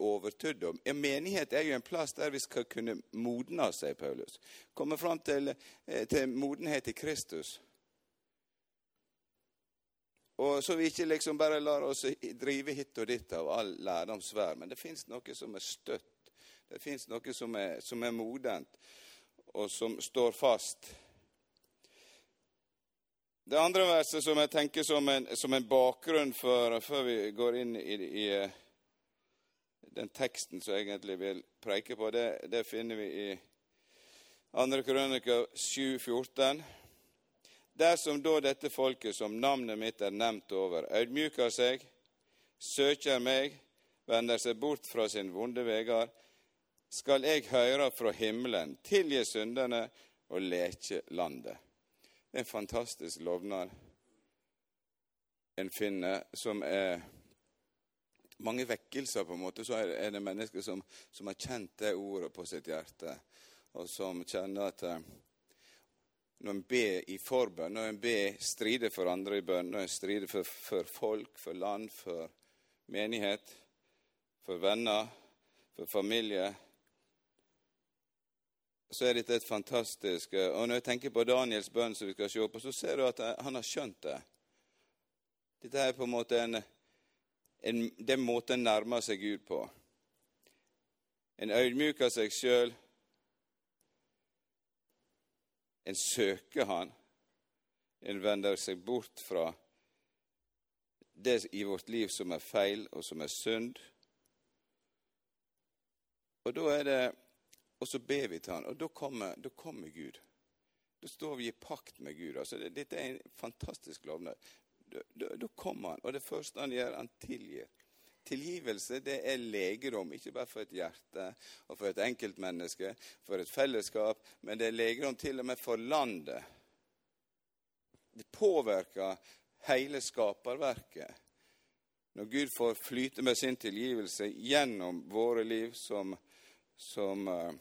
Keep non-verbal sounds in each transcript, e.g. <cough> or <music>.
overtydd. En menighet er jo en plass der vi skal kunne modne, sier Paulus. Komme fram til, eh, til modenhet i Kristus. Og Så vi ikke liksom bare lar oss drive hit og dit av all lærdomsvær. Men det fins noe som er støtt. Det fins noe som er, som er modent, og som står fast. Det andre verset som jeg tenker som en, som en bakgrunn for, før vi går inn i, i, den teksten som jeg egentlig vil preike på, det, det finner vi i 2. Krøniker 7,14. Dersom da dette folket som navnet mitt er nevnt over, audmjuker seg, søker meg, vender seg bort fra sin vonde vegar, skal jeg høre fra himmelen, tilgi syndene og leke landet. Det er en fantastisk lovnad en finner, som er mange vekkelser, på en måte. Så er det mennesker som, som har kjent det ordet på sitt hjerte, og som kjenner at eh, når en ber i forbønn, når en ber strider for andre i bønn, når en strider for, for folk, for land, for menighet, for venner, for familie, så er dette et fantastisk eh, Og når jeg tenker på Daniels bønn, som vi skal se på, så ser du at eh, han har skjønt det. Dette er på en måte en, en, den måten en nærmer seg Gud på. En ødmyker seg sjøl. En søker Han. En vender seg bort fra det i vårt liv som er feil, og som er synd. Og da er det og så ber vi til han, og da kommer, da kommer Gud. Da står vi i pakt med Gud. Altså, dette er en fantastisk lovnad. Da, kommer han, og det første han gjør, han tilgir. Tilgivelse det er legedom, ikke bare for et hjerte og for et enkeltmenneske, for et fellesskap, men det er legedom til og med for landet. Det påvirker hele skaperverket. Når Gud får flyte med sin tilgivelse gjennom våre liv som som uh,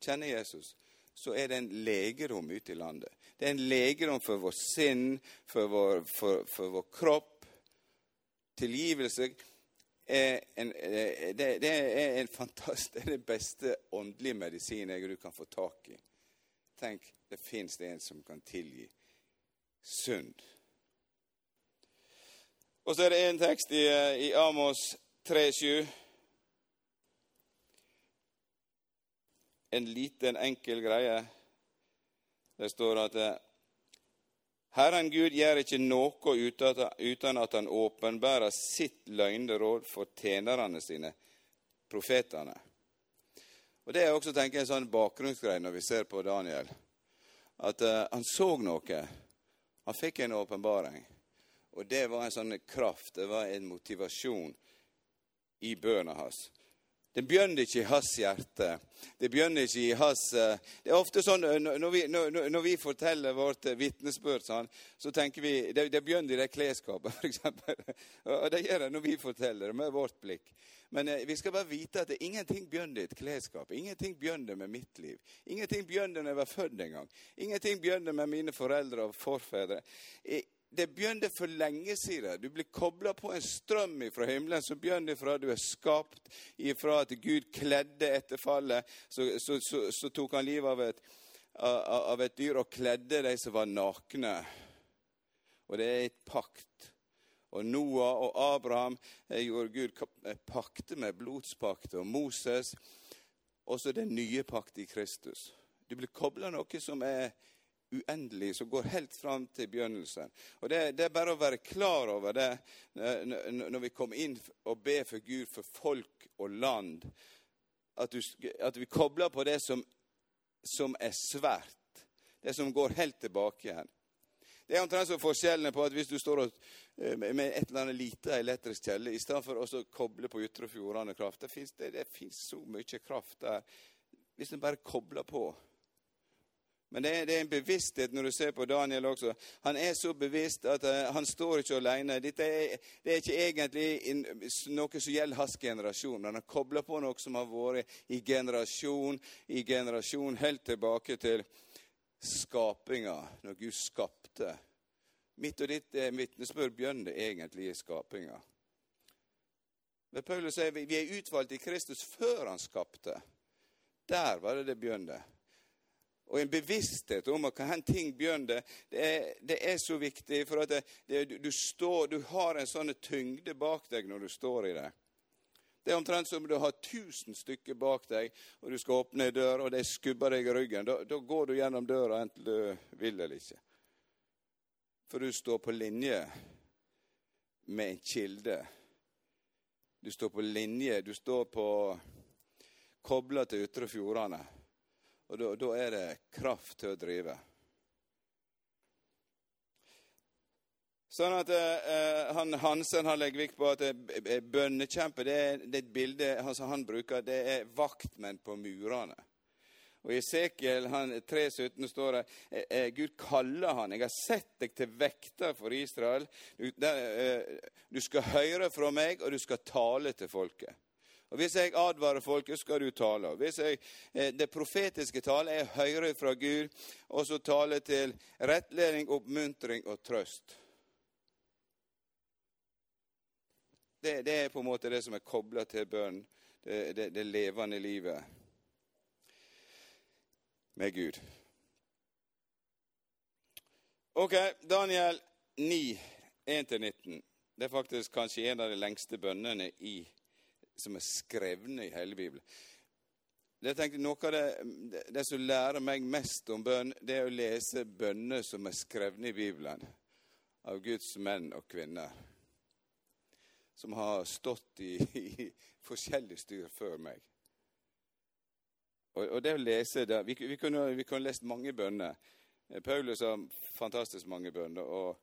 kjenner Jesus, så er det en legedom ute i landet. Det er en legedom for vår sinn, for vår, for, for vår kropp. Tilgivelse en, det, det, er en fantastisk, det er den beste åndelige medisinen du kan få tak i. Tenk, det fins en som kan tilgi synd. Og så er det en tekst i, eh, i Amos 3,7. En liten, enkel greie. Det står at eh, Herren Gud gjør ikke noe uten at han åpenbærer sitt løgneråd for tjenerne sine, profetene. Og Det er også tenker jeg, en sånn bakgrunnsgreie når vi ser på Daniel. At uh, han så noe. Han fikk en åpenbaring. Og det var en sånn kraft, det var en motivasjon i bønna hans. Det begynner ikke i hans hjerte. Det begynner ikke i hans eh, Det er ofte sånn eh, når vi, når, når vi forteller vårt eh, vitnesbyrd, sånn, så tenker vi Det, det begynner i det klesskapet, <laughs> f.eks. Og det gjør det når vi forteller det med vårt blikk. Men vi skal bare vite at det, ingenting begynner i et klesskap. Ingenting begynner med mitt liv. Ingenting begynner når jeg var født en gang. Ingenting begynner med mine foreldre og forfedre det begynte for lenge siden. Du blir kobla på en strøm fra himmelen som begynner fra du er skapt, ifra at Gud kledde etter fallet. Så, så, så, så tok han livet av et, av et, dyr og kledde de som var nakne. Og det er et pakt. Og Noah og Abraham gjorde Gud pakte med blodspakt, og Moses. Og så den nye pakt i Kristus. Du blir kobla noe som er uendelig, som går helt fram til begynnelsen. Og det, det, er bare å være klar over det når vi kommer inn og ber for Gud, for folk og land. At, du, at vi kobler på det som, som, er svært. Det som går helt tilbake igjen. Det er omtrent som forskjellene på at hvis du står og, med et eller annet lite elektrisk kjelle, i stedet for å koble på Ytre Fjordane kraft Det fins så mye kraft der. Hvis en bare kobler på men det er, det er, en bevissthet når du ser på Daniel også. Han er så bevisst at uh, han står ikke alene. Dette er, det er ikke egentlig noe som gjelder hans generasjon. Han har kobla på noe som har vært i generasjon i generasjon, helt tilbake til skapinga, når Gud skapte. Mitt og ditt eh, vitnesbyrd begynner egentlig i skapinga. Men Paulus sier vi er utvalgt i Kristus før han skapte. Der var det det begynte. Og en bevissthet om hva ting begynner, det er, det er så viktig. For at det, det, du, står, du har en sånn tyngde bak deg når du står i det. Det er omtrent som om du har tusen stykker bak deg, og du skal åpne ei dør, og de skubber deg i ryggen. Da, da går du gjennom døra enten du vil eller ikke. For du står på linje med en kilde. Du står på linje, du står på kobla til Ytre Fjordane. Og da, er det kraft til å drive. Sånn at eh, han, Hansen han legger vekt på at eh, bønnekjempe det er, det er et bilde altså han bruker, det er vaktmenn på murene. Og I Esekiel 3,17 står det eh, eh, Gud kaller han. Jeg har sett deg til vekter for Israel. Du, der, eh, du skal høre fra meg, og du skal tale til folket. Og Hvis jeg advarer folket, skal du tale. Hvis jeg, eh, Det profetiske talet er høre fra Gud, og så tale til rettledning, oppmuntring og trøst. Det, det, er på en måte det som er kobla til bønn, det, det, det, levende livet med Gud. Ok, Daniel 9, 1-19. Det er faktisk kanskje en av de lengste bønnene i, som er skrevne i hele Bibelen. Jeg tenkte Noe av det, det, som lærer meg mest om bønn, det er å lese bønner som er skrevne i Bibelen av Guds menn og kvinner som har stått i, <laughs> i forskjellig styr før meg. Og, og, det å lese det, Vi, vi kunne, vi kunne lest mange bønner. Eh, Paulus har fantastisk mange bønner. Og,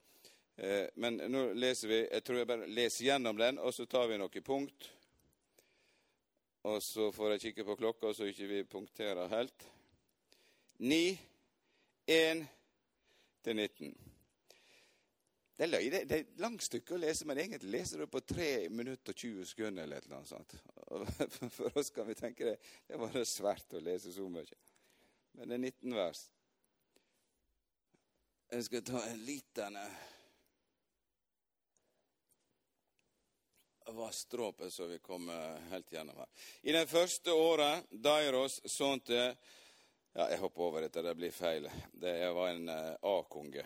eh, men nå leser vi Jeg tror jeg bare leser gjennom den, og så tar vi noen punkt. Og så får jeg kikke på klokka, så ikke vi punkterer helt. 9, 1 til 19. Det er, det, er langt stykke å lese, men egentlig leser du på 3 minutter og 20 sekunder. eller et eller annet sånt. <laughs> For oss kan vi tenke det, det var det svært å lese så mye. Men det er 19 vers. Jeg skal ta en liten eh, som vi kommer helt gjennom her. I det første året Dairos sønn til ja, Jeg hopper over dette, det blir feil. Det var en uh, A-konge.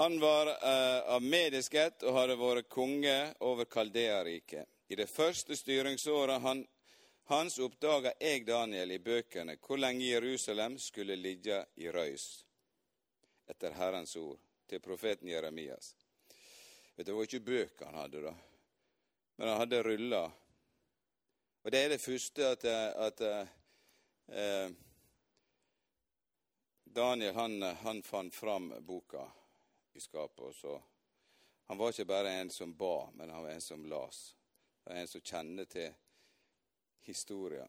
Han var eh, av mediskhet og hadde vært konge over Kaldea-riket. I det første styringsåret han, hans oppdaga jeg, Daniel, i bøkene hvor lenge Jerusalem skulle ligge i røys, etter Herrens ord, til profeten Jeremias. Vet du, Det var ikke bøker han hadde, da, men han hadde rulla. Og det er det første at, at eh, Daniel han, han fant fram boka i skapet. Så han var ikke bare en som ba, men han var en som las. Det var en som kjenner til historia.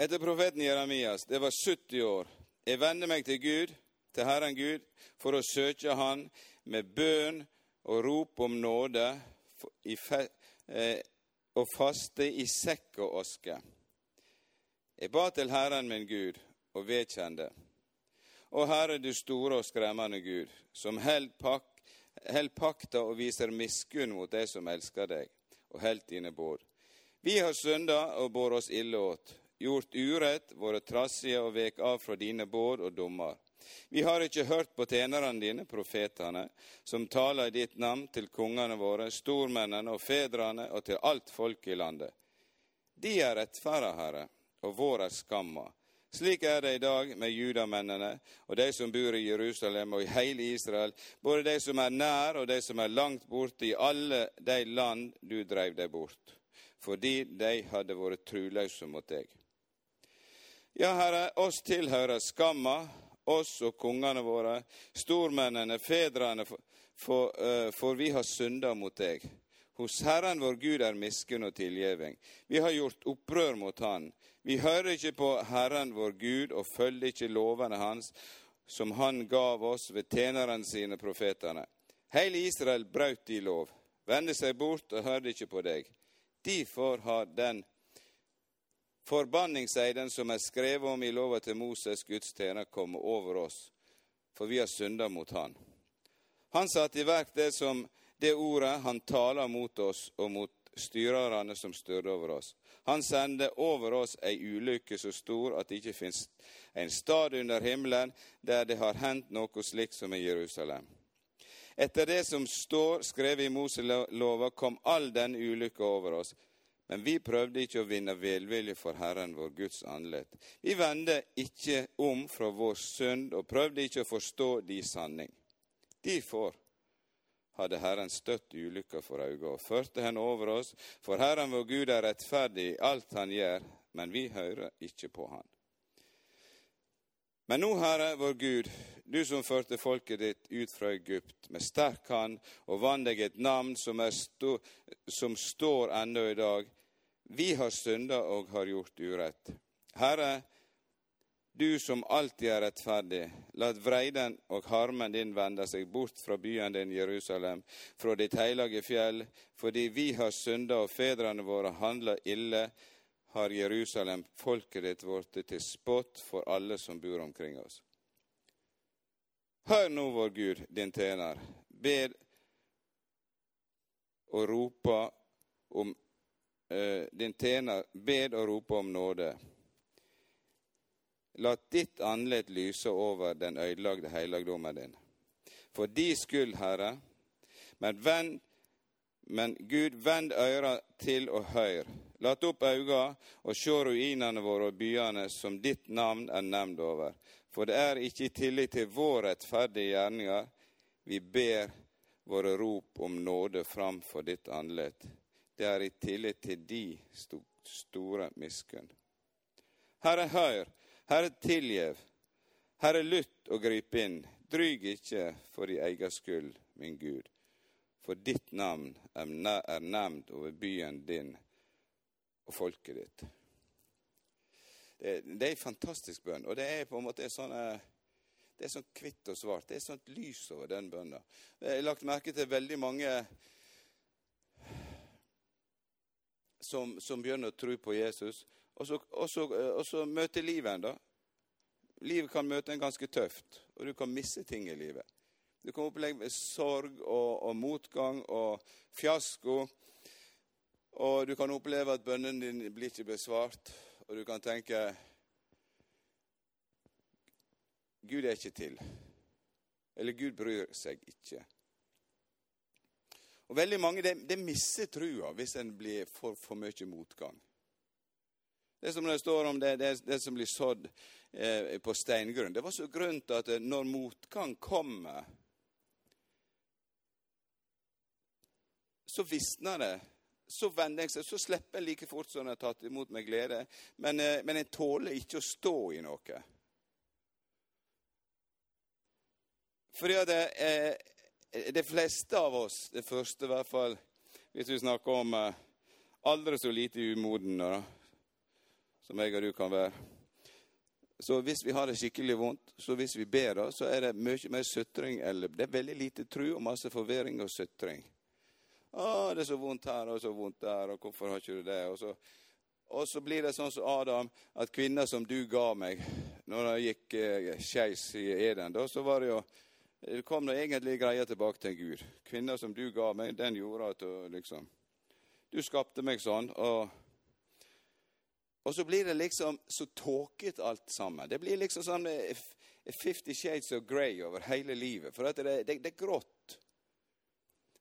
Etter profeten Jeremias, det var 70 år, jeg vender meg til Gud, til Herren Gud, for å søke Han med bønn og rop om nåde eh, og faste i sekk og aske. Jeg ba til Herren min Gud og vedkjente. Og Herre, du store og skremmende Gud, som held, pak, pakta og viser miskunn mot de som elsker deg, og held dine båd. Vi har synda og båret oss ille åt, gjort urett, vært trassige og vek av fra dine båd og dommer. Vi har ikke hørt på tjenerne dine, profetene, som taler i ditt navn til kongene våre, stormennene og fedrene og til alt folk i landet. De er rettferda, Herre, og vår er skamma. Slik er det i dag med judamennene og de som bor i Jerusalem og i hele Israel, både de som er nær og de som er langt borte, i alle de land du dreiv deg bort, fordi de hadde vært truløse mot deg. Ja, Herre, oss tilhører skamma, oss og kongene våre, stormennene, fedrene, for, for, for vi har synda mot deg. Hos Herren vår Gud er miskunn og tilgjeving. Vi har gjort opprør mot Han. Vi hører ikke på Herren vår Gud og følger ikke lovene Hans, som Han gav oss ved tjenerne sine profetene. Hele Israel brøt de lov, vendte seg bort og hørte ikke på deg. Derfor har den forbanningseiden som er skrevet om i lova til Moses, Guds tjener, kommer over oss, for vi har synda mot Han. Han satte i verk det som det ordet han taler mot oss og mot styrerne som styrte over oss. Han sendte over oss ei ulykke så stor at det ikke fins en stad under himmelen der det har hendt noe slikt som i Jerusalem. Etter det som står skrevet i Moselova, kom all den ulykka over oss. Men vi prøvde ikke å vinne velvilje for Herren, vår Guds andlet. Vi vendte ikke om fra vår synd og prøvde ikke å forstå de sanning. Derfor hadde Herren støtt ulykka for øynene og førte henne over oss, for Herren vår Gud er rettferdig i alt han gjør, men vi hører ikke på han. Men nå, Herre vår Gud, du som førte folket ditt ut fra Egypt med sterk hand og vant deg et navn som, stå, som står ennå i dag, vi har synda og har gjort urett. Herre, du som alltid er rettferdig, la vreiden og harmen din vende seg bort fra byen din Jerusalem, fra ditt hellige fjell, fordi vi har synda og fedrene våre handla ille, har Jerusalem, folket ditt, blitt til spott for alle som bor omkring oss. Hør nå, vår Gud, din tjener, bed og ropa om din tjener, bed og rope om nåde. La ditt andlet lyse over den ødelagte helligdommen din. For de skyld, Herre, men, vend, men Gud, vend øra til og hør. Lat opp auga og se ruinene våre og byene som ditt navn er nevnt over. For det er ikke i tillit til vår rettferdige gjerninger vi ber våre rop om nåde framfor ditt andlet. Det er i tillit til de store miskunn. Herre, hør Herre, tilgjev. Herre, lytt og grip inn. Dryg ikke for din egen skyld, min Gud, for ditt navn er nevnt over byen din og folket ditt. Det, det er en fantastisk bønn, og det er på en måte sånn det er sånn kvitt og svart. Det er sånt lys over den bønna. Jeg har lagt merke til veldig mange som, som begynner å tro på Jesus, og så, og så, og så møter livet en, da. Livet kan møte en ganske tøft, og du kan miste ting i livet. Du kan oppleve sorg og, og motgang og fiasko. Og du kan oppleve at bønnen din blir ikke besvart, og du kan tenke Gud er ikke til. Eller Gud bryr seg ikke. Og Veldig mange det, det mister trua hvis en blir for, for mye motgang. Det som det står om det, det, det som blir sådd eh, på steingrunn. Det var så grunt at eh, når motgang kommer, så visner det. Så vender jeg seg, så slipper jeg like fort som jeg har tatt imot med glede. Men, eh, men jeg tåler ikke å stå i noe. Fordi at eh, de fleste av oss, det første i hvert fall, hvis vi snakker om eh, aldri så lite umoden som jeg og du kan være. Så hvis vi har det skikkelig vondt, så hvis vi ber, så er det mye mer sutring. Eller det er veldig lite tru og masse forvirring og sutring. 'Å, det er så vondt her og så vondt der, og hvorfor har ikke du det?' Og så, og så blir det sånn som Adam, at kvinner som du ga meg når det gikk eh, skeis i Eden, da, så var det jo det kom nå egentlig greia tilbake til Gud. Kvinner som du ga meg, den gjorde at du liksom Du skapte meg sånn. og og så blir det liksom så tåket alt sammen. Det blir liksom sånn Fifty Shades of Grey over hele livet. For det, det, det, er grått.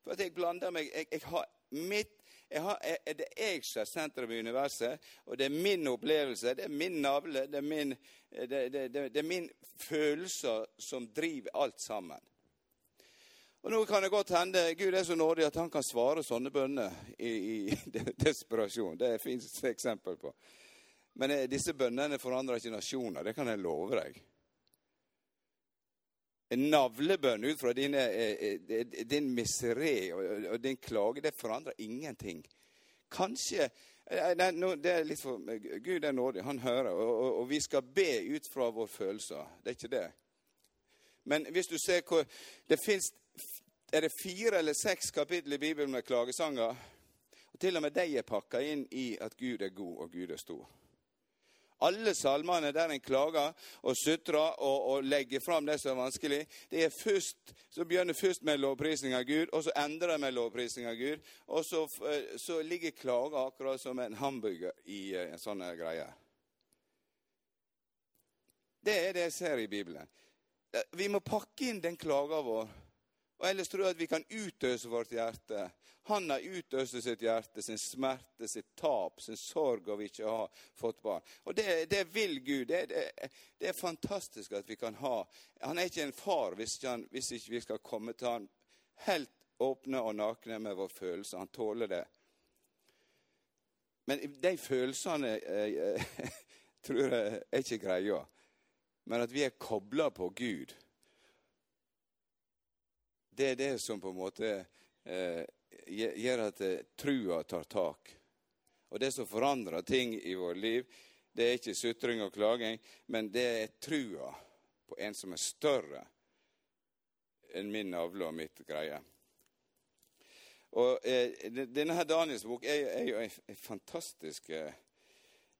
For at jeg blander meg Jeg, jeg har mitt har, er Det jeg som er sentrum i universet, og det er min opplevelse, det er min navle, det er min, det, det er min følelser som driver alt sammen. Og Nå kan det godt hende Gud er så nådig at han kan svare sånne bønner i, i <laughs> desperasjon. Det fins eksempel på. Men eh, disse bønnene forandrer ikke nasjoner. Det kan jeg love deg. Navlebønn ut fra din, eh, eh, din miseré og din klage, det forandrer ingenting. Kanskje nei, det er litt for, Gud er nådig, han hører, og, vi skal be ut fra våre følelser. Det er ikke det. Men hvis du ser hvor Det fins Er det fire eller seks kapittel i Bibelen med klagesanger? Og Til og med de er pakka inn i at Gud er god og Gud er stor. Alle salmene der en klager og sutrer og, og legger fram det som er vanskelig, det er først, så begynner først med lovprisning av Gud, og så endrer det med lovprisning av Gud. Og så, eh, så ligger klager akkurat som en hamburger i eh, en sånn greie. Det er det jeg ser i Bibelen. Eh, vi må pakke inn den klaga vår og ellers tror jeg at vi kan utøse vårt hjerte. Han har utøst sitt hjerte, sin smerte, sitt tap, sin sorg over ikke å ha fått barn. Og det, det vil Gud. Det, det, det, er fantastisk at vi kan ha Han er ikke en far hvis han, hvis ikke vi skal komme til han helt åpne og nakne med vår følelse. Han tåler det. Men de følelsene eh, <laughs> tror jeg er ikke greia. Men at vi er kobla på Gud det er det som på en måte eh, gjør at eh, trua tar tak. Og det som forandrer ting i vårt liv, det er ikke sutring og klaging, men det er trua på en som er større enn min navle og mitt greie. Og eh, Denne her Daniels bok er, er jo en fantastisk eh,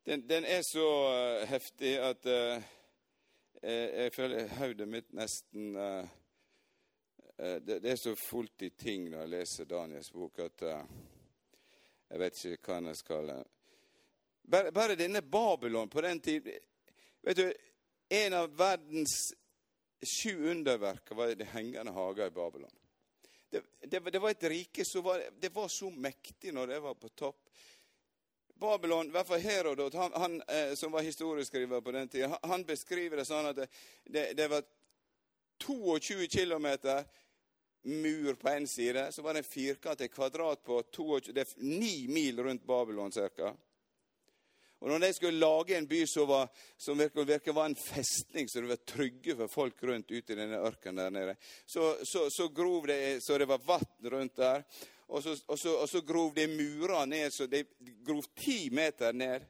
den, den, er så uh, heftig at uh, jeg, føler hodet mitt nesten Eh, det, det, er så fullt i ting når jeg leser Daniels bok, at uh, jeg vet ikke hva jeg skal uh. bare, bare, denne Babylon på den tid vet du, En av verdens sju underverker var det hengende hager i Babylon. Det, det, det var et rike som var, det var så mektig når det var på topp. Babylon, i hvert fall Herodot, han, han eh, som var historieskriver på den tida, han, beskriver det sånn at det, det var 22 km mur på én side. Så var det en firkantet kvadrat på 22, det er ni mil rundt Babylon ca. Og når de skulle lage en by som, var, som virker, virkelig var en festning, så det var trygge for folk rundt ute i denne ørkenen der nede, så, så, så grov det så det var vann rundt der. Og så, og, så, og så, grov de murer ned, så de grov ti meter ned.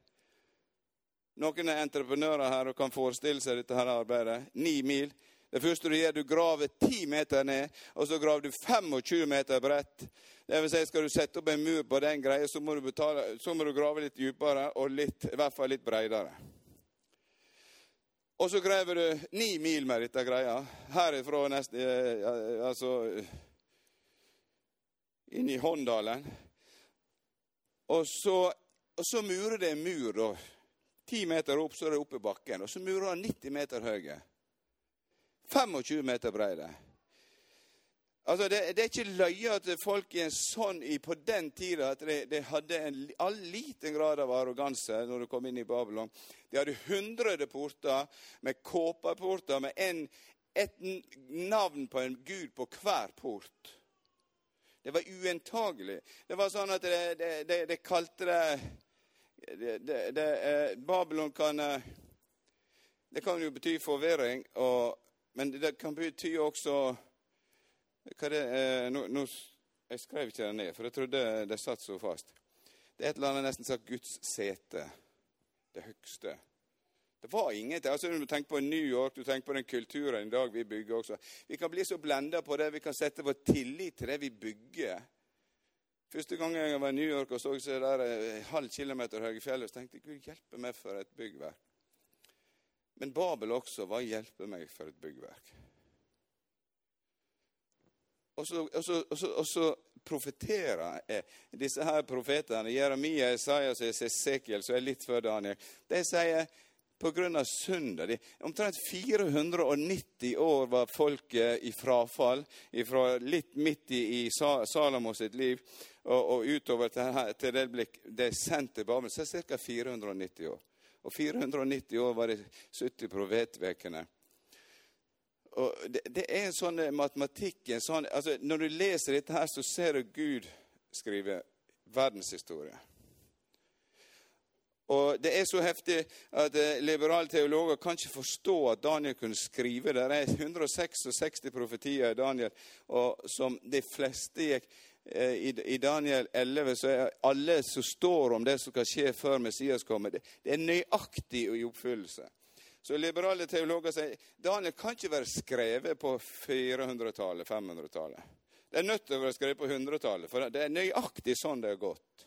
Noen er entreprenører her og kan forestille seg dette her arbeidet. Ni mil. Det første du gjør, du graver 10 meter ned, og så graver du 25 meter bredt. Det vil si, Skal du sette opp en mur på den greia, så må du, betale, så må du grave litt dypere og litt, i hvert fall litt bredere. Og så graver du ni mil med dette greia. Herifra nesten eh, Altså inn i Håndalen. Og så, og så murer det en mur, da. Ti meter opp, så er det oppe i bakken. Og så murer han 90 meter høye. 25 meter brede. Altså, det, det, er ikke løye at folk i en sånn, på den tida at de, de hadde en all liten grad av arroganse når de kom inn i Babylon. De hadde hundrede porter med kåpeporter med en, et navn på en gud på hver port. Det var uentagelig. Det var sånn at de, kalte det, eh, Babylon kan eh, Det kan jo bety forvirring. og men det kan bety også hva det er, nå, nå, Jeg skrev ikke det ned, for jeg trodde det satt så fast. Det er et eller annet nesten sagt Guds sete. Det høgste. Det var ingenting. Altså, du tenker på New York, du tenker på den kulturen i dag vi bygger også. Vi kan bli så blenda på det. Vi kan sette vår tillit til det vi bygger. Første gang jeg var i New York og så det der eh, halv kilometer høye fjellet, så tenkte jeg Gud hjelpe meg for et byggverk. Men Babel også var 'hjelpe meg for et byggverk'. Og så, og så, og så, og så profeterer eh, disse her profetene, Jeremia, Isaias og Esekiel, som er litt før Daniel, de sier pga. synda de, Omtrent 490 år var folket i frafall, fra litt midt i, i Salomo sitt liv og, og utover til, til det ble de sendt til Babel. Så er det ca. 490 år. Og 490 år var det 70 profetvekene. Og det, det, er sånn matematikk en sånn, altså Når du leser dette, her, så ser du Gud skrive verdenshistorie. Og Det er så heftig at eh, liberale teologer kan ikke forstå at Daniel kunne skrive. Det er 166 profetier i Daniel, og som de fleste gikk i Daniel 11 så er alle som står om det som skal skje før Messias kommer, det er nøyaktig i oppfyllelse. Så liberale teologer sier Daniel kan ikke være skrevet på 400-tallet, 500-tallet. Det er nødt til å være skrevet på 100-tallet, for det er nøyaktig sånn det er gått.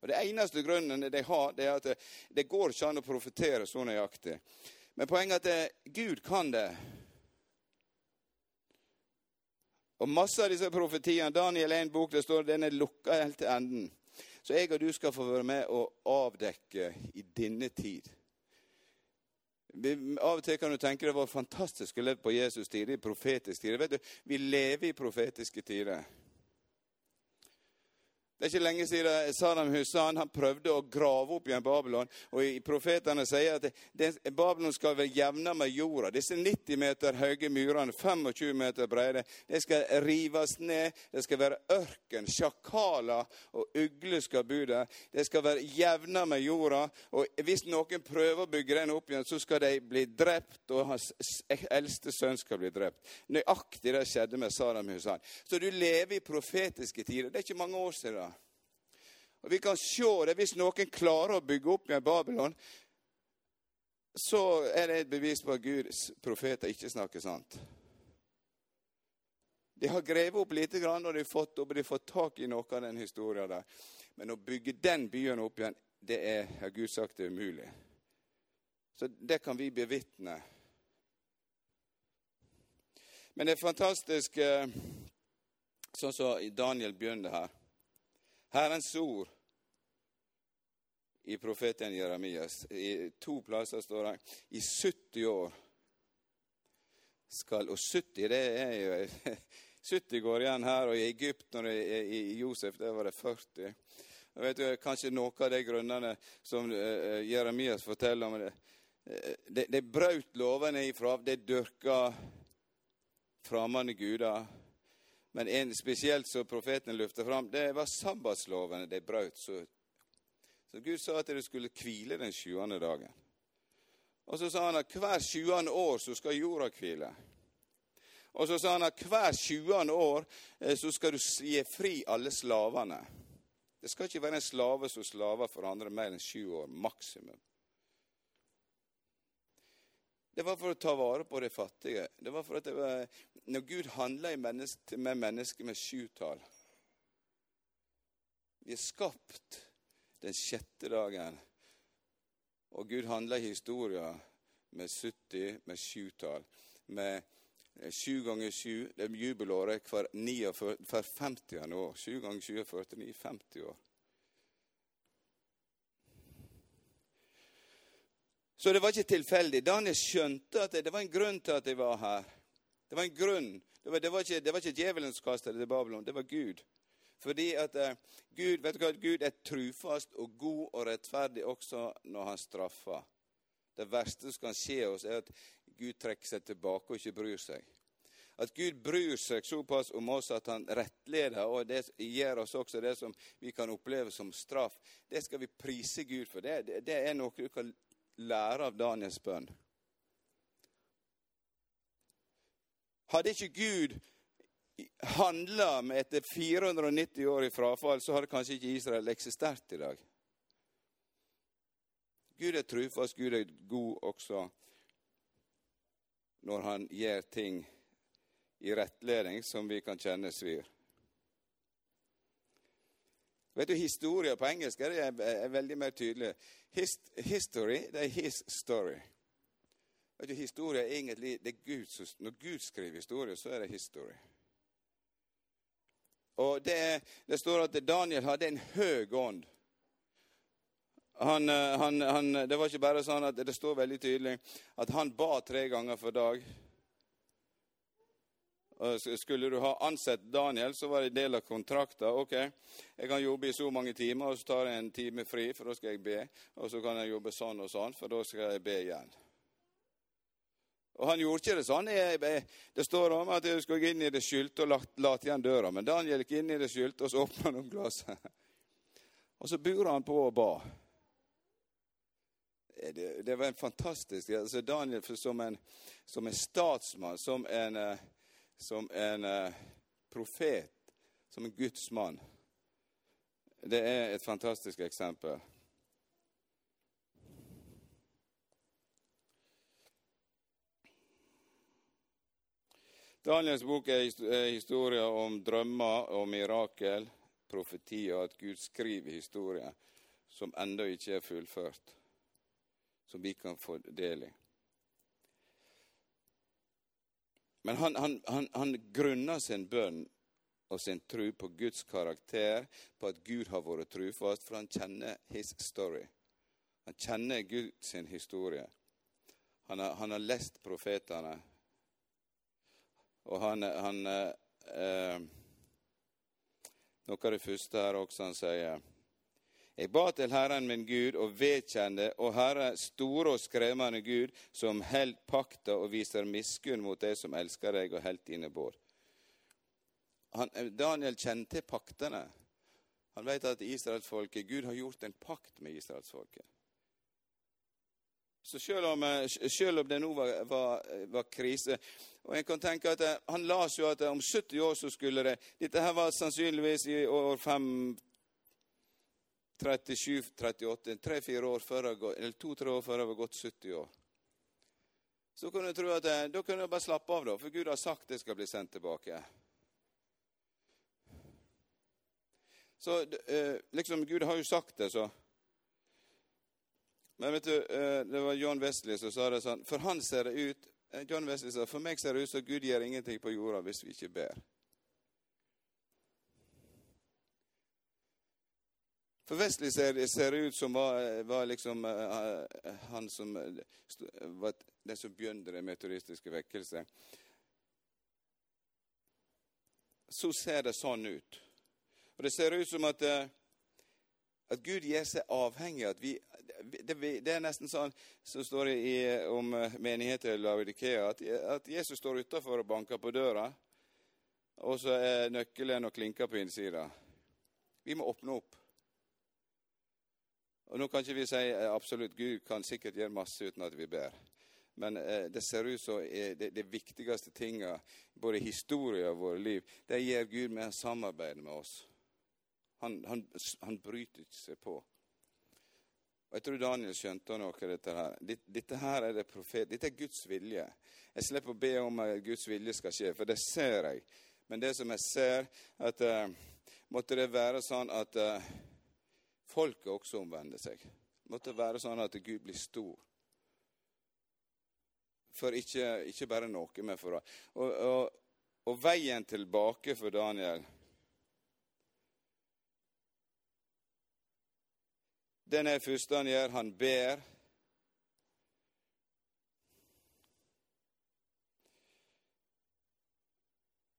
Og Det eneste grunnen de har, det er at det, det går ikke an å profetere så nøyaktig. Men poenget er at Gud kan det. Og masse av disse profetiene Daniel er en bok det står den er lukka helt til enden. Så jeg og du skal få være med og avdekke i denne tid. Av og til kan du tenke det var fantastisk å leve på Jesus' tid, i profetiske tider. Vet du, Vi lever i profetiske tider. Det er ikke lenge siden Saddam Hussein han prøvde å grave opp igjen Babylon. og Profetene sier at det, Babylon skal være jevna med jorda. Disse 90 meter høye murene, 25 meter brede, det skal rives ned. Det skal være ørken. Sjakaler og ugler skal bo der. Det skal være jevna med jorda. og Hvis noen prøver å bygge den opp igjen, så skal de bli drept, og hans eldste sønn skal bli drept. Nøyaktig det skjedde med Saddam Hussein. Så du lever i profetiske tider. Det er ikke mange år siden. Og Vi kan se det hvis noen klarer å bygge opp igjen Babylon. Så er det et bevis på at Guds profeter ikke snakker sant. De har grevet opp lite grann, og de har fått, de har fått tak i noe av den historien der. Men å bygge den byen opp igjen, det er, har Gud sagt, er umulig. Så det kan vi bevitne. Men det er fantastisk, eh, sånn som Daniel begynner her. Herrens ord i profeten Jeremias. I to plasser står det i 70 år skal Og 70, det er jo <laughs> 70 går igjen her, og i Egypt, og i Josef, der var det 40. Og vet du, Kanskje noen av de grunnene som uh, Jeremias forteller om det. De, de brøt lovene ifra, de dyrka fremmede guder. Men en spesielt som profeten løfter fram, det var sabbatslovene de brøt. Så, så Gud sa at de skulle hvile den sjuende dagen. Og så sa han at hver sjuende år så skal jorda hvile. Og så sa han at hver sjuende år eh, så skal du gi fri alle slavene. Det skal ikke være en slave som slaver for andre mer enn sju år, maksimum. Det var for å ta vare på de fattige. Det var for at det var, Når Gud handler menneske, med mennesker med sjutall Vi er skapt den sjette dagen, og Gud handler i historier med 70, med sjutall. Med sju ganger sju, det er jubelåret hver, 49, hver 50. år. Sju ganger sju er 49, 50 år. Så det var ikke tilfeldig. Daniel skjønte at det var en grunn til at jeg var her. Det var en grunn. Det var, det var ikke, det var ikke djevelens kastere til Babylon, det var Gud. Fordi at uh, Gud, vet du hva, Gud er trufast og god og rettferdig også når han straffer. Det verste som kan skje oss, er at Gud trekker seg tilbake og ikke bryr seg. At Gud bryr seg såpass om oss at han rettleder, og det gir oss også det som vi kan oppleve som straff, det skal vi prise Gud for. Det, det, det er noe du kan lære av Daniels bønn. Hadde ikke Gud handla med etter 490 år i frafall, så hadde kanskje ikke Israel eksistert i dag. Gud er trufast, Gud er god også når han gjør ting i rettledning som vi kan kjenne svir. Vet du, Historie på engelsk er, er, er veldig mer tydelig. Hist, history det er his story. Vet du, Historie er egentlig det er Gud, Når Gud skriver historie, så er det historie. Og det, det står at Daniel hadde en høg ånd. Han, eh, han, han, det var ikke bare sånn at det står veldig tydelig at han ba tre ganger for dag. Skulle du ha ansett Daniel, så var det en del av kontrakten. Ok, jeg kan jobbe i så mange timer, og så tar jeg en time fri, for da skal jeg be. Og så kan jeg jobbe sånn og sånn, for da skal jeg be igjen. Og han gjorde ikke det sånn. Det står om at jeg skulle gå inn i det skjulte og late igjen døra. Men Daniel gikk inn i det skjulte, og så åpna han om glasset. <laughs> Og så bura han på og ba. Det, det var en fantastisk altså Daniel som en, som en statsmann, som en uh, som en eh, profet, som en gudsmann. Det er et fantastisk eksempel. Daniels bok er historier om drømmer og mirakel. profetier, at Gud skriver historier som ennå ikke er fullført, som vi kan få del i. Men han, han, han, han grunner sin bønn og sin tro på Guds karakter, på at Gud har vært trufast, for han kjenner his story. Han kjenner Guds historie. Han har, han har lest profetene. Og han, han eh, Noe av det første her også han sier jeg ba til Herren min Gud og vedkjente, og Herre, store og skremmende Gud, som held pakta og viser miskunn mot de som elsker deg og helt dine båd. Daniel kjente paktene. Han vet at israelsfolket, Gud har gjort en pakt med israelsfolket. Så selv om, selv om det nå var, var, var, krise og en kan tenke at Han las jo at om 70 år så skulle det Dette her var sannsynligvis i år 5 37-38, tre-fire år før eller to-tre år før det var gått 70 år. Så kunne jeg tro at jeg, da kunne jeg bare slappe av, da, for Gud har sagt det skal bli sendt tilbake. Så eh, liksom, Gud har jo sagt det, så. Men vet du, eh, det var John Wesley som sa det sånn For han ser det ut eh, John Wesley sa, for meg ser det ut som Gud gjør ingenting på jorda hvis vi ikke ber. For Wesley ser det ut som var, var liksom uh, han som var den som begynte den metodistiske vekkelse. Så ser det sånn ut. Og det ser ut som at, at Gud gjør seg avhengig av at vi det, det, er nesten sånn som står det i, om menigheten i Laudikea, at, at Jesus står utafor og banker på døra, og så er nøkkelen og klinker på innsida. Vi må åpne opp. Og Nå kan ikke vi si eh, absolutt Gud kan sikkert gjøre masse uten at vi ber. Men eh, det ser ut som eh, det, det, viktigste tinga, både i historien og våre liv, det gjør Gud med å samarbeide med oss. Han, han, han, bryter ikke seg på. Og Jeg tror Daniel skjønte noe av dette her. Dette her er det profet, dette er Guds vilje. Jeg slipper å be om at Guds vilje skal skje, for det ser jeg. Men det som jeg ser, at uh, måtte det være sånn at uh, folket også omvender seg. Det måtte være sånn at Gud blir stor. For ikke, ikke bare noe, men for og, og, og veien tilbake for Daniel Den er første han gjør. Han ber.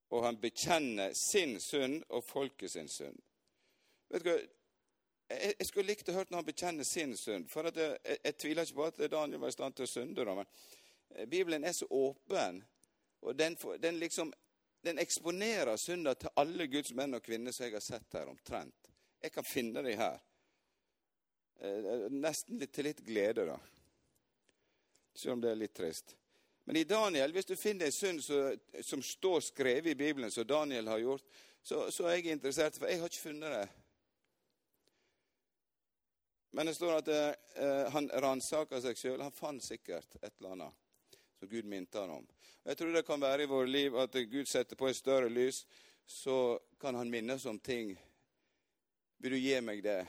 Og han bekjenner sin synd og folket sin synd. Vet du hva? Jeg, skulle likt å høre når han bekjenner sin synd. For jeg, jeg, tviler ikke på at Daniel var i stand til å synde. Men eh, Bibelen er så åpen, og den, den, liksom, den eksponerer synder til alle Guds menn og kvinner som jeg har sett her, omtrent. Jeg kan finne dem her. Eh, nesten litt, til litt glede, da. Selv om det er litt trist. Men i Daniel, hvis du finner en synd som, som står skrevet i Bibelen, som Daniel har gjort, så, så er jeg interessert, for jeg har ikke funnet det. Men det står at eh, han ransaka seg sjøl. Han fant sikkert et eller annet som Gud minte han om. Og jeg tror det kan være i våre liv at Gud setter på et større lys, så kan han minnes om ting. Vil du gi meg det?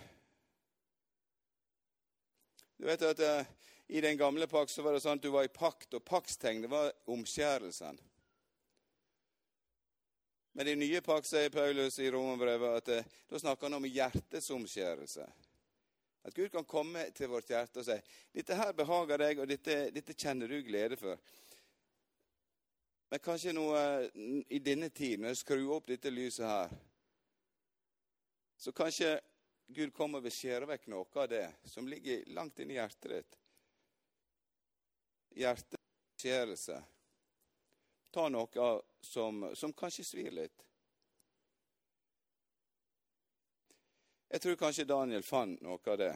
Du vet at uh, I den gamle pakt var det sånn at du var i pakt, og paktstegnet var omskjærelsen. Men i den nye pakt sier Paulus i Romerbrevet at uh, da snakker han om hjertets omskjærelse. At Gud kan komme til vårt hjerte og si dette her behager deg, og dette, dette kjenner du glede for. Men kanskje nå i denne tiden, når jeg skrur opp dette lyset her, så kanskje Gud kommer og vil vekk noe av det som ligger langt inni hjertet ditt. Hjerteskjærelse. Ta noe som, som kanskje svir litt. Jeg tror kanskje Daniel fant noe av det.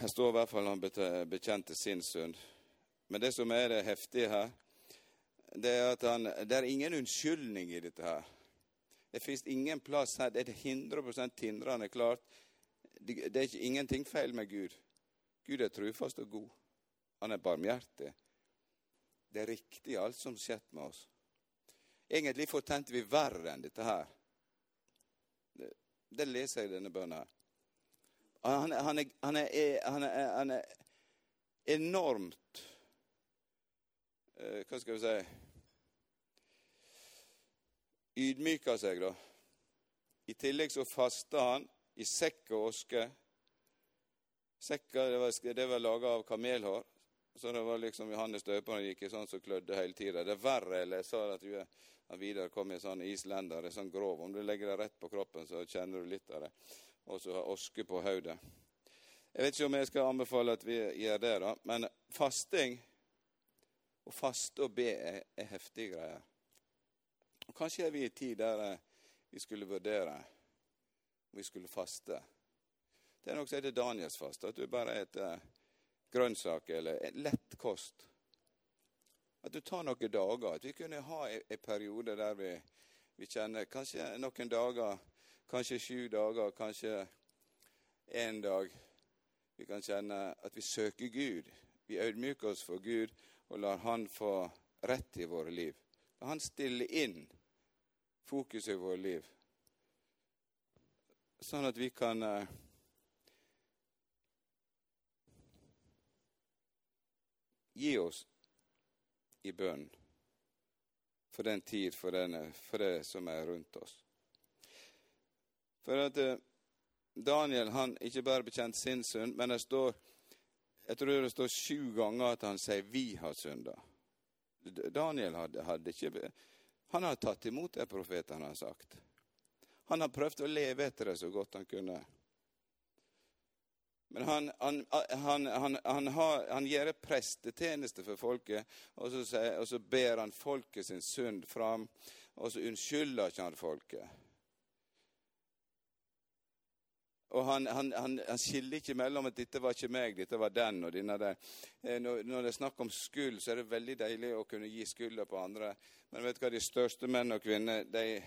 Det står i hvert fall han bekjente sin synd. Men det som er det heftige her, det er at han, det er ingen unnskyldning i dette her. Det fins ingen plass her. Det er 100% tindrende klart. Det er ikke ingenting feil med Gud. Gud er trufast og god. Han er barmhjertig. Det er riktig, alt som skjedd med oss. Egentlig fortjente vi verre enn dette her. Det, det leser jeg i denne bønnen her. Han, han, er, han, er, han, er, han er enormt eh, Hva skal vi si Ydmyker seg, da. I tillegg så faster han i sekk og oske. Sekker det var, det var laga av kamelhår. Så det var liksom Johannes døperen gikk i sånn som klødde hele tida. Det er verre, eller jeg sa at du Vidar kom i sånn islender, en sånn grov. Om du legger det rett på kroppen, så kjenner du litt av det. Og så har oske på hodet. Jeg vet ikke om jeg skal anbefale at vi gjør det, da. Men fasting, å faste og be, er, er heftige greier. Og Kanskje er vi i en tid der eh, vi skulle vurdere om vi skulle faste. Det er noe som heter Danielsfast. At du bare spiser grønnsaker eller lett kost. At du tar noen dager. At vi kunne ha en periode der vi, vi kjenner kanskje noen dager, kanskje sju dager, kanskje én dag. Vi kan kjenne at vi søker Gud. Vi ydmyker oss for Gud og lar Han få rett i våre liv. La Han stille inn fokuset i våre liv, sånn at vi kan eh, gi oss i bønn for den tid, for, denne, for det som er rundt oss. For at eh, Daniel han ikke bare bekjent sin synd, men det står jeg tror det står sju ganger at han sier 'vi har synda'. Daniel hadde, hadde ikke Han har tatt imot det profetene har sagt. Han har prøvd å leve etter det så godt han kunne. Men han, han, han, han, har, gjør prestetjeneste for folket, og så, og så, ber han folket sin synd fram, og så unnskylder ikke han folket. Og han, skiller ikke mellom at 'dette var ikke meg, dette var den' og denne der. Eh, når, når det er snakk om skyld, så er det veldig deilig å kunne gi skylda på andre. Men vet du hva, de største menn og kvinner de,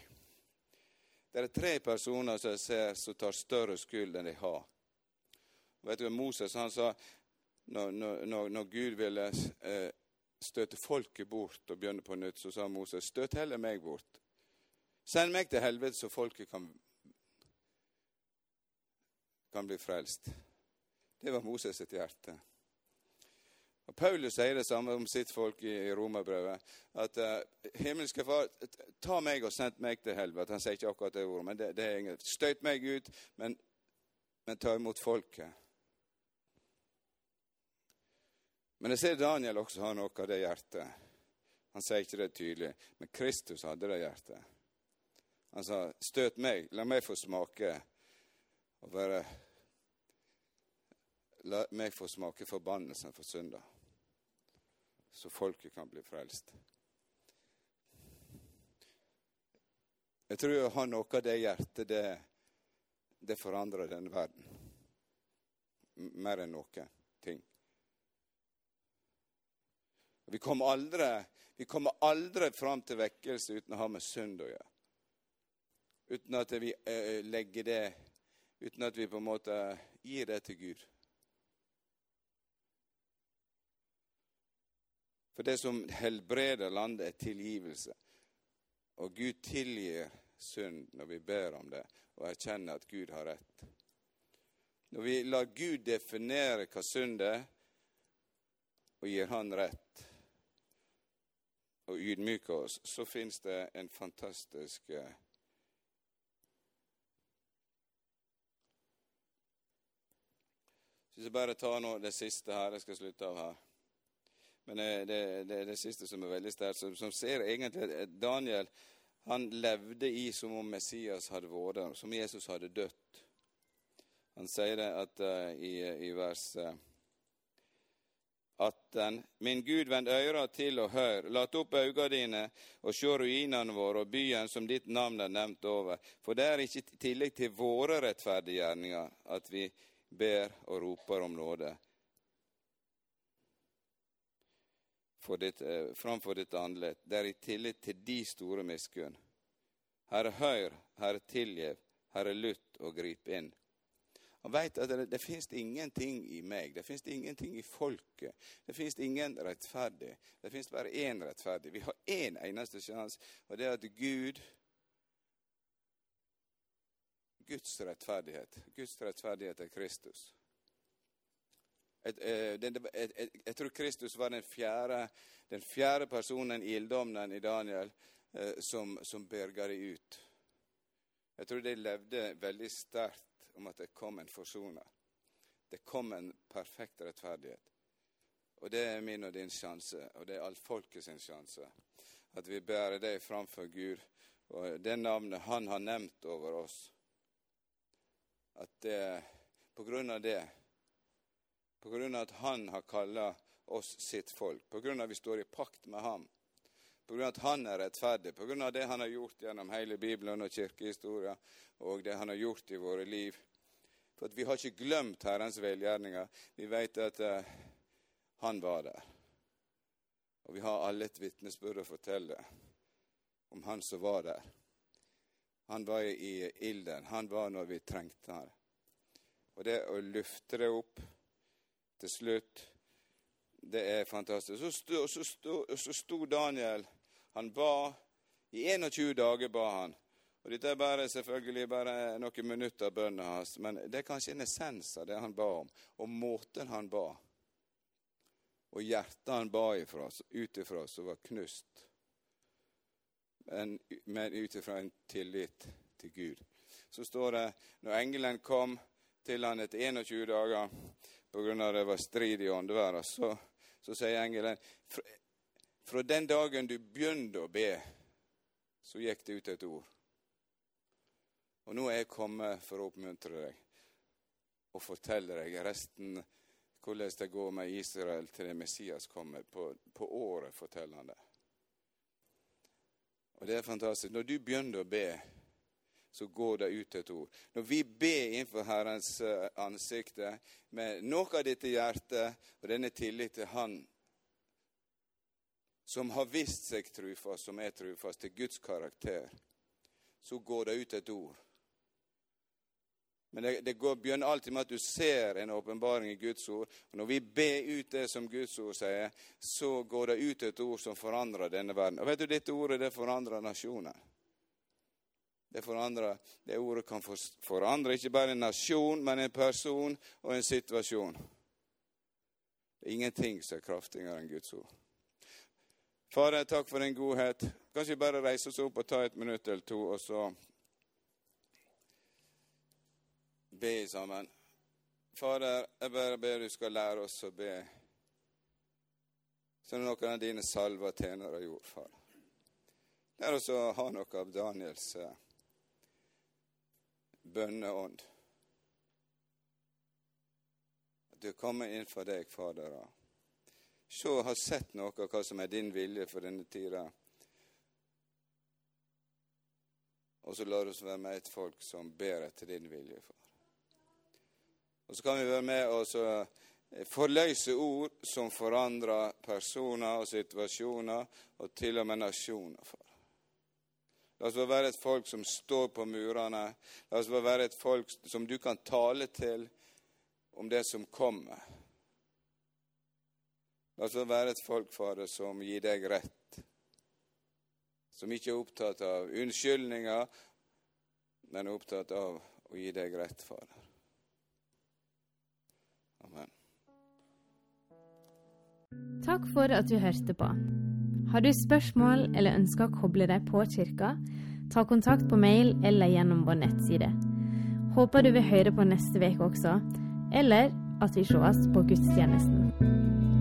Det er tre personer som jeg ser som tar større skyld enn de har. Vet du, Moses han sa når, når, når Gud ville eh, støte folket bort og begynne på nytt, så sa Moses støt heller meg bort. Send meg til helvete, så folket kan, kan bli frelst. Det var Moses sitt hjerte. Og Paulus sier det samme om sitt folk i, i Romerbrevet. At uh, himmelske Far, ta meg og send meg til helvete. Han sier ikke akkurat det ordet, men det, det er ingen. Støt meg ut, men, men ta imot folket. Men jeg ser Daniel også har noe av det hjertet. Han sier ikke det tydelig, men Kristus hadde det hjertet. Han sa, 'Støt meg, la meg få smake og være La meg få smake forbannelsen for synda, så folket kan bli frelst. Jeg tror å ha noe av det hjertet, det, det forandrer denne verden. Mer enn noe ting. Vi kommer aldri, vi kommer aldri fram til vekkelse uten å ha med synd å gjøre. Uten at vi eh, legger det Uten at vi på en måte gir det til Gud. For det som helbreder landet, er tilgivelse. Og Gud tilgir synd når vi ber om det og erkjenner at Gud har rett. Når vi lar Gud definere hva synd er, og gir Han rett, og ydmyker oss, så fins det en fantastisk eh, Så jeg bare tar nå det siste her. Jeg skal slutte av her. Men det, det, det er det siste som er veldig sterkt. Som, som ser egentlig at Daniel han levde i som om Messias hadde vært der, som Jesus hadde dødd. Han sier det at, uh, i, i vers uh, 18. Min Gud, vend øyra til og hør, lat opp auga dine og sjå ruinene våre og byen som ditt navn er nevnt over. For det er ikke i tillegg til våre rettferdige gjerninger at vi ber og roper om nåde for ditt, eh, framfor ditt andlet. Det er i tillit til de store miskunn. Herre, hør, Herre, tilgiv, Herre, lytt og grip inn. Han vet at det, det fins ingenting i meg, det fins ingenting i folket. Det fins ingen rettferdig. Det fins bare én rettferdig. Vi har én eneste sjanse, og det er at Gud Guds rettferdighet. Guds rettferdighet er Kristus. Jeg, jeg, tror Kristus var den fjerde, den fjerde personen i ilddommen i Daniel eh, som, som berga dem ut. Jeg tror de levde veldig sterkt om at det kom en forsoner. Det kom en perfekt rettferdighet. Og det er min og din sjanse, og det er alt folket sin sjanse. At vi bærer det framfor Gud, og det navnet Han har nevnt over oss. At det, på grunn av det, på grunn av at Han har kalla oss sitt folk, på grunn av at vi står i pakt med Ham, på grunn av at Han er rettferdig, på grunn av det Han har gjort gjennom hele Bibelen og kirkehistoria, og det Han har gjort i våre liv. For vi har ikke glemt Herrens velgjerninger. Vi vet at uh, Han var der. Og vi har alle et vitnesbyrd å fortelle om Han som var der. Han var i ilden. Han var når vi trengte han. Og det å løfte det opp til slutt, det er fantastisk. Så sto, så sto, så sto Daniel. Han ba. I 21 dager ba han. Og Dette er bare, selvfølgelig bare noen minutter av bønnen hans, men det er kanskje en essens av det han ba om, og måten han ba. Og hjertet han ba ifra, ut ifra, som var knust men, men ut ifra en tillit til Gud. Så står det når engelen kom til han etter 21 dager pga. det var strid i åndeverden, så, så sier engelen fra, fra den dagen du begynte å be, så gikk det ut et ord. Og nå er jeg kommet for å oppmuntre deg og fortelle deg resten hvordan det går med Israel til det Messias kommer. På, på året forteller han det. Og det er fantastisk. Når du begynner å be, så går det ut et ord. Når vi ber innenfor Herrens eh, ansikte med noe av dette hjertet og denne tillit til Han som har vist seg trufast, som er trufast, til Guds karakter, så går det ut et ord. Men det, det går, begynner alltid med at du ser en åpenbaring i Guds ord. Og når vi ber ut det som Guds ord sier, så går det ut et ord som forandrer denne verden. Og vet du, dette ordet det forandrer nasjoner. Det, det ordet kan forandre ikke bare en nasjon, men en person og en situasjon. Det er ingenting som er kraftigere enn Guds ord. Fader, takk for din godhet. Kanskje vi bare reiser oss opp og tar et minutt eller to, og så be sammen. Fader, jeg bare ber du skal lære oss å be som noen av dine salva tjenere gjorde, far. Lær oss å ha noe av Daniels eh, bønneånd. At du kommer inn for deg, Fader. Se og ha sett noe av hva som er din vilje for denne tida. Og så lar oss være med et folk som ber etter din vilje, far. Og så kan vi være med og eh, forløse ord som forandrer personer og situasjoner, og til og med nasjoner. For. La oss være et folk som står på murene. La oss være et folk som du kan tale til om det som kommer. La oss være et folk, Fader, som gir deg rett. Som ikke er opptatt av unnskyldninger, men er opptatt av å gi deg rett, Fader. Takk for at du hørte på. Har du spørsmål eller ønsker å koble deg på kirka, ta kontakt på mail eller gjennom vår nettside. Håper du vil høre på neste uke også, eller at vi sees på gudstjenesten.